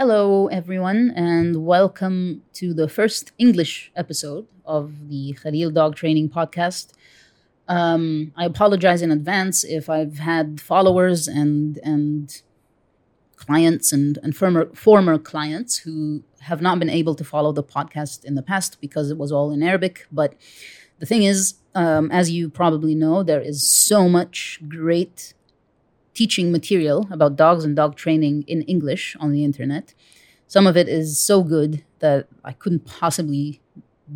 Hello, everyone, and welcome to the first English episode of the Khalil Dog Training Podcast. Um, I apologize in advance if I've had followers and and clients and, and former former clients who have not been able to follow the podcast in the past because it was all in Arabic. But the thing is, um, as you probably know, there is so much great teaching material about dogs and dog training in English on the internet. Some of it is so good that I couldn't possibly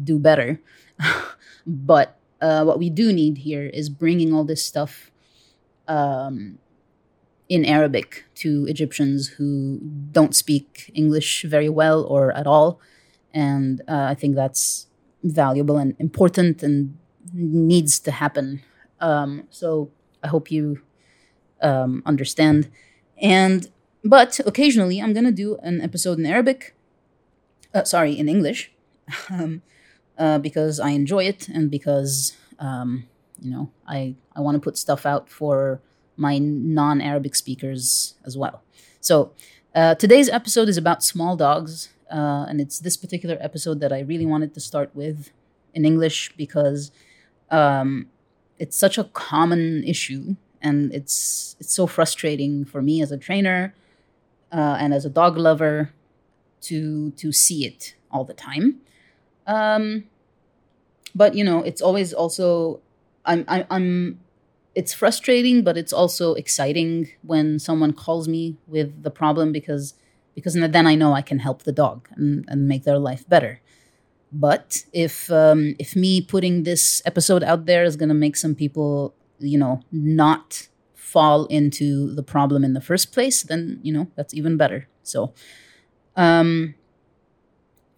do better. but uh, what we do need here is bringing all this stuff um, in Arabic to Egyptians who don't speak English very well or at all. And uh, I think that's valuable and important and needs to happen. Um, so I hope you um, understand. And but occasionally I'm gonna do an episode in Arabic. Uh, sorry, in English, um, uh, because I enjoy it and because um, you know I I want to put stuff out for my non-Arabic speakers as well. So uh, today's episode is about small dogs, uh, and it's this particular episode that I really wanted to start with in English because um, it's such a common issue and it's it's so frustrating for me as a trainer uh, and as a dog lover to to see it all the time. Um, but you know, it's always also I'm I, I'm it's frustrating, but it's also exciting when someone calls me with the problem because because then I know I can help the dog and, and make their life better. But if um, if me putting this episode out there is going to make some people you know, not fall into the problem in the first place, then, you know, that's even better. So, um,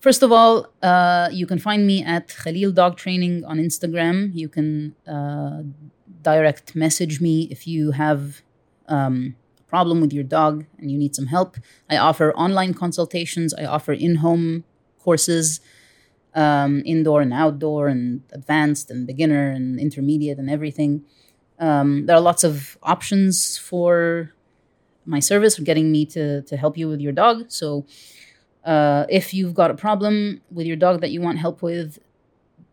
first of all, uh, you can find me at Khalil Dog Training on Instagram. You can uh, direct message me if you have um, a problem with your dog and you need some help. I offer online consultations, I offer in home courses. Um, indoor and outdoor, and advanced and beginner and intermediate and everything. Um, there are lots of options for my service, for getting me to, to help you with your dog. So, uh, if you've got a problem with your dog that you want help with,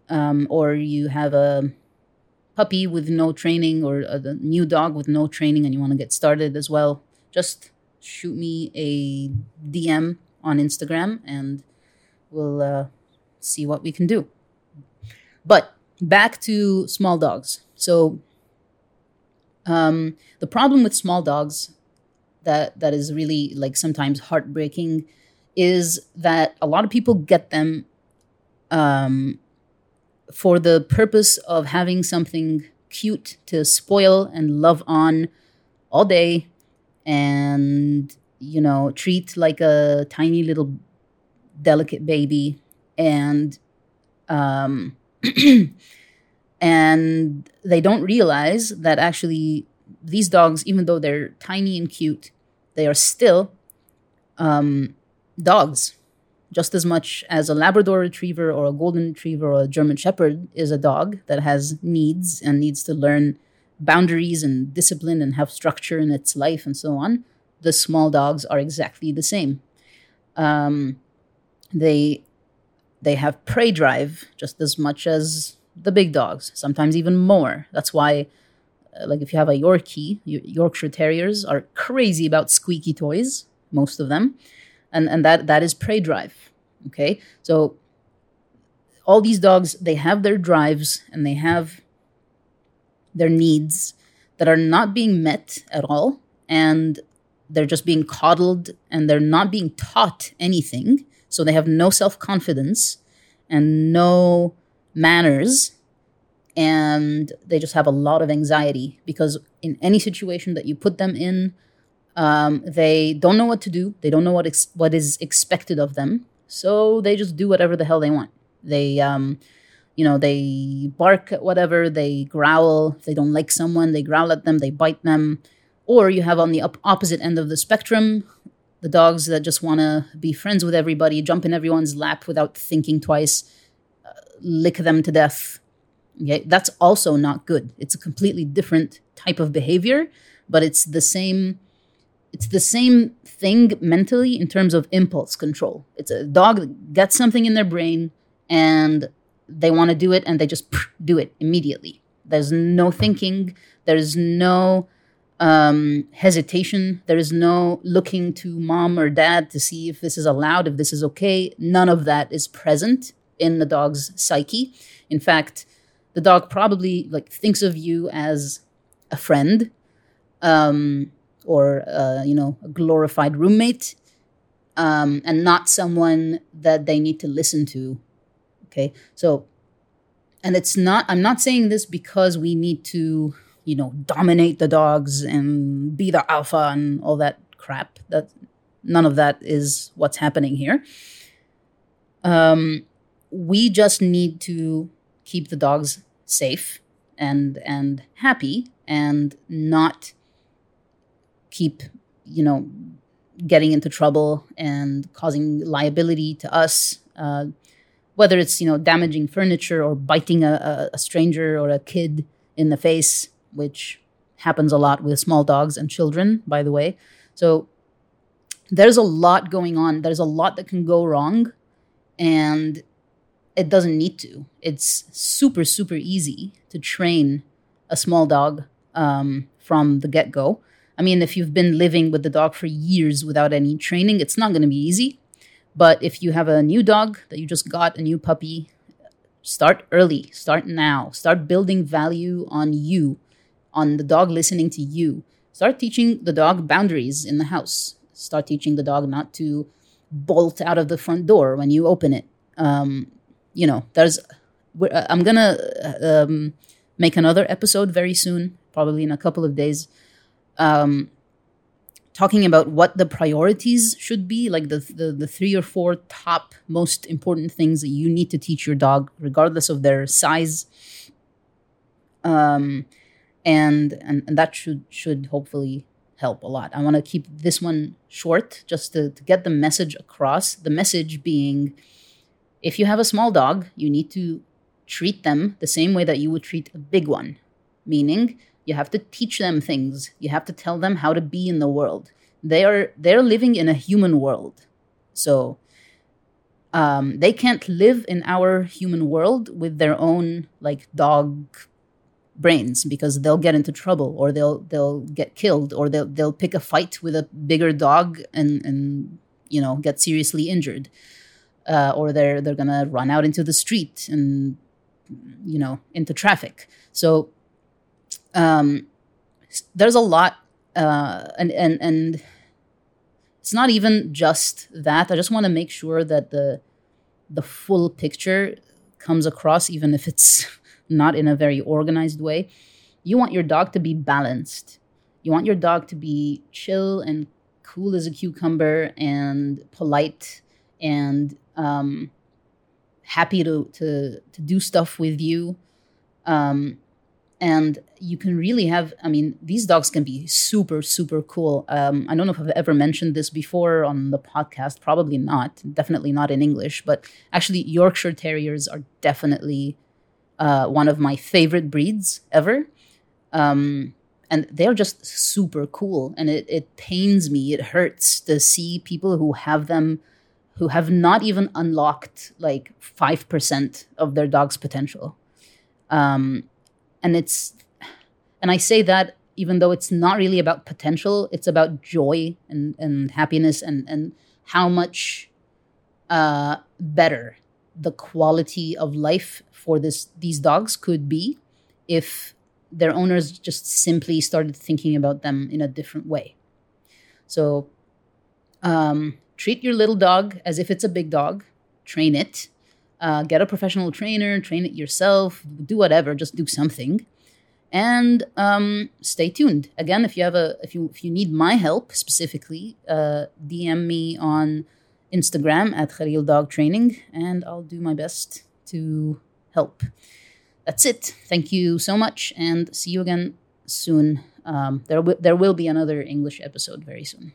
um, or you have a puppy with no training, or a, new dog with no training, and you want to get started as well, just shoot me a DM on Instagram and we'll uh, see what we can do. But back to small dogs. So, um, the problem with small dogs that that is really like sometimes heartbreaking is that a lot of people get them um, for the purpose of having something cute to spoil and love on all day and you know treat like a tiny little delicate baby and um and they don't realize that actually these dogs, even though they're tiny and cute, they are still um, dogs, just as much as a Labrador Retriever or a Golden Retriever or a German Shepherd is a dog that has needs and needs to learn boundaries and discipline and have structure in its life and so on. The small dogs are exactly the same. Um, they they have prey drive just as much as the big dogs, sometimes even more. That's why, uh, like, if you have a Yorkie, Yorkshire Terriers are crazy about squeaky toys, most of them, and and that that is prey drive. Okay, so all these dogs they have their drives and they have their needs that are not being met at all, and they're just being coddled and they're not being taught anything. So they have no self confidence and no manners and they just have a lot of anxiety because in any situation that you put them in um, they don't know what to do. They don't know what ex- what is expected of them. So they just do whatever the hell they want. They um, you know they bark at whatever. They growl. If they don't like someone. They growl at them. They bite them. Or you have on the op- opposite end of the spectrum the dogs that just want to be friends with everybody jump in everyone's lap without thinking twice lick them to death. Okay, that's also not good. It's a completely different type of behavior, but it's the same. It's the same thing mentally in terms of impulse control. It's a dog that gets something in their brain and they want to do it and they just do it immediately. There's no thinking, there's no um, hesitation, there is no looking to mom or dad to see if this is allowed, if this is okay. None of that is present in the dog's psyche. In fact, the dog probably like thinks of you as a friend um, or uh, you know a glorified roommate um, and not someone that they need to listen to okay? So and it's not i'm not saying this because we need to you know dominate the dogs and be the alpha and all that crap. That none of that is what's happening here. Um, we just need to keep the dogs safe and and happy and not keep you know getting into trouble and causing liability to us uh, whether it's you know damaging furniture or biting a, a, stranger or a kid in the face which happens a lot with small dogs and children by the way. So there's a lot going on. There's a lot that can go wrong. And it doesn't need to it's super super easy to train a small dog um, from the get-go I mean, if you've been living with the dog for years without any training, it's not going to be easy. But if you have a new dog that you just got, a new puppy, start early, start now, start building value on you, on the dog listening to you. Start teaching the dog boundaries in the house. Start teaching the dog not to bolt out of the front door when you open it. Um, you know, there's, I'm gonna um, make another episode very soon, probably in a couple of days um, talking about what the priorities should be, like the, the, the three or four top most important things that you need to teach your dog, regardless of their size. Um, and, and and that should should hopefully help a lot. I want to keep this one short just to, to get the message across. The message being if you have a small dog, you need to treat them the same way that you would treat a big one, meaning you have to teach them things. You have to tell them how to be in the world. They are they're living in a human world. So um, they can't live in our human world with their own like dog brains because they'll get into trouble or they'll they'll get killed or they'll they'll pick a fight with a bigger dog and and you know get seriously injured uh, or they're they're gonna run out into the street and you know into traffic so um, there's a lot, uh, and and and it's not even just that. I just want to make sure that the the full picture comes across, even if it's not in a very organized way. You want your dog to be balanced. You want your dog to be chill and cool as a cucumber and polite and um, happy to, to to do stuff with you. Um, and you can really have i mean these dogs can be super super cool um, i don't know if i've ever mentioned this before on the podcast probably not definitely not in english but actually yorkshire terriers are definitely uh, one of my favorite breeds ever um, and they're just super cool and it, it pains me it hurts to see people who have them who have not even unlocked like 5% of their dog's potential. Um, and it's and i say that even though it's not really about potential it's about joy and, and happiness and and how much uh, better the quality of life for this these dogs could be if their owners just simply started thinking about them in a different way. So um, treat your little dog as if it's a big dog train it uh, get a professional trainer, train it yourself, do whatever, just do something, and um, stay tuned. Again, if you have a if you if you need my help specifically, uh, DM me on Instagram at Khalil Dog Training, and I'll do my best to help. That's it. Thank you so much, and see you again soon. Um, there, w- there will be another English episode very soon.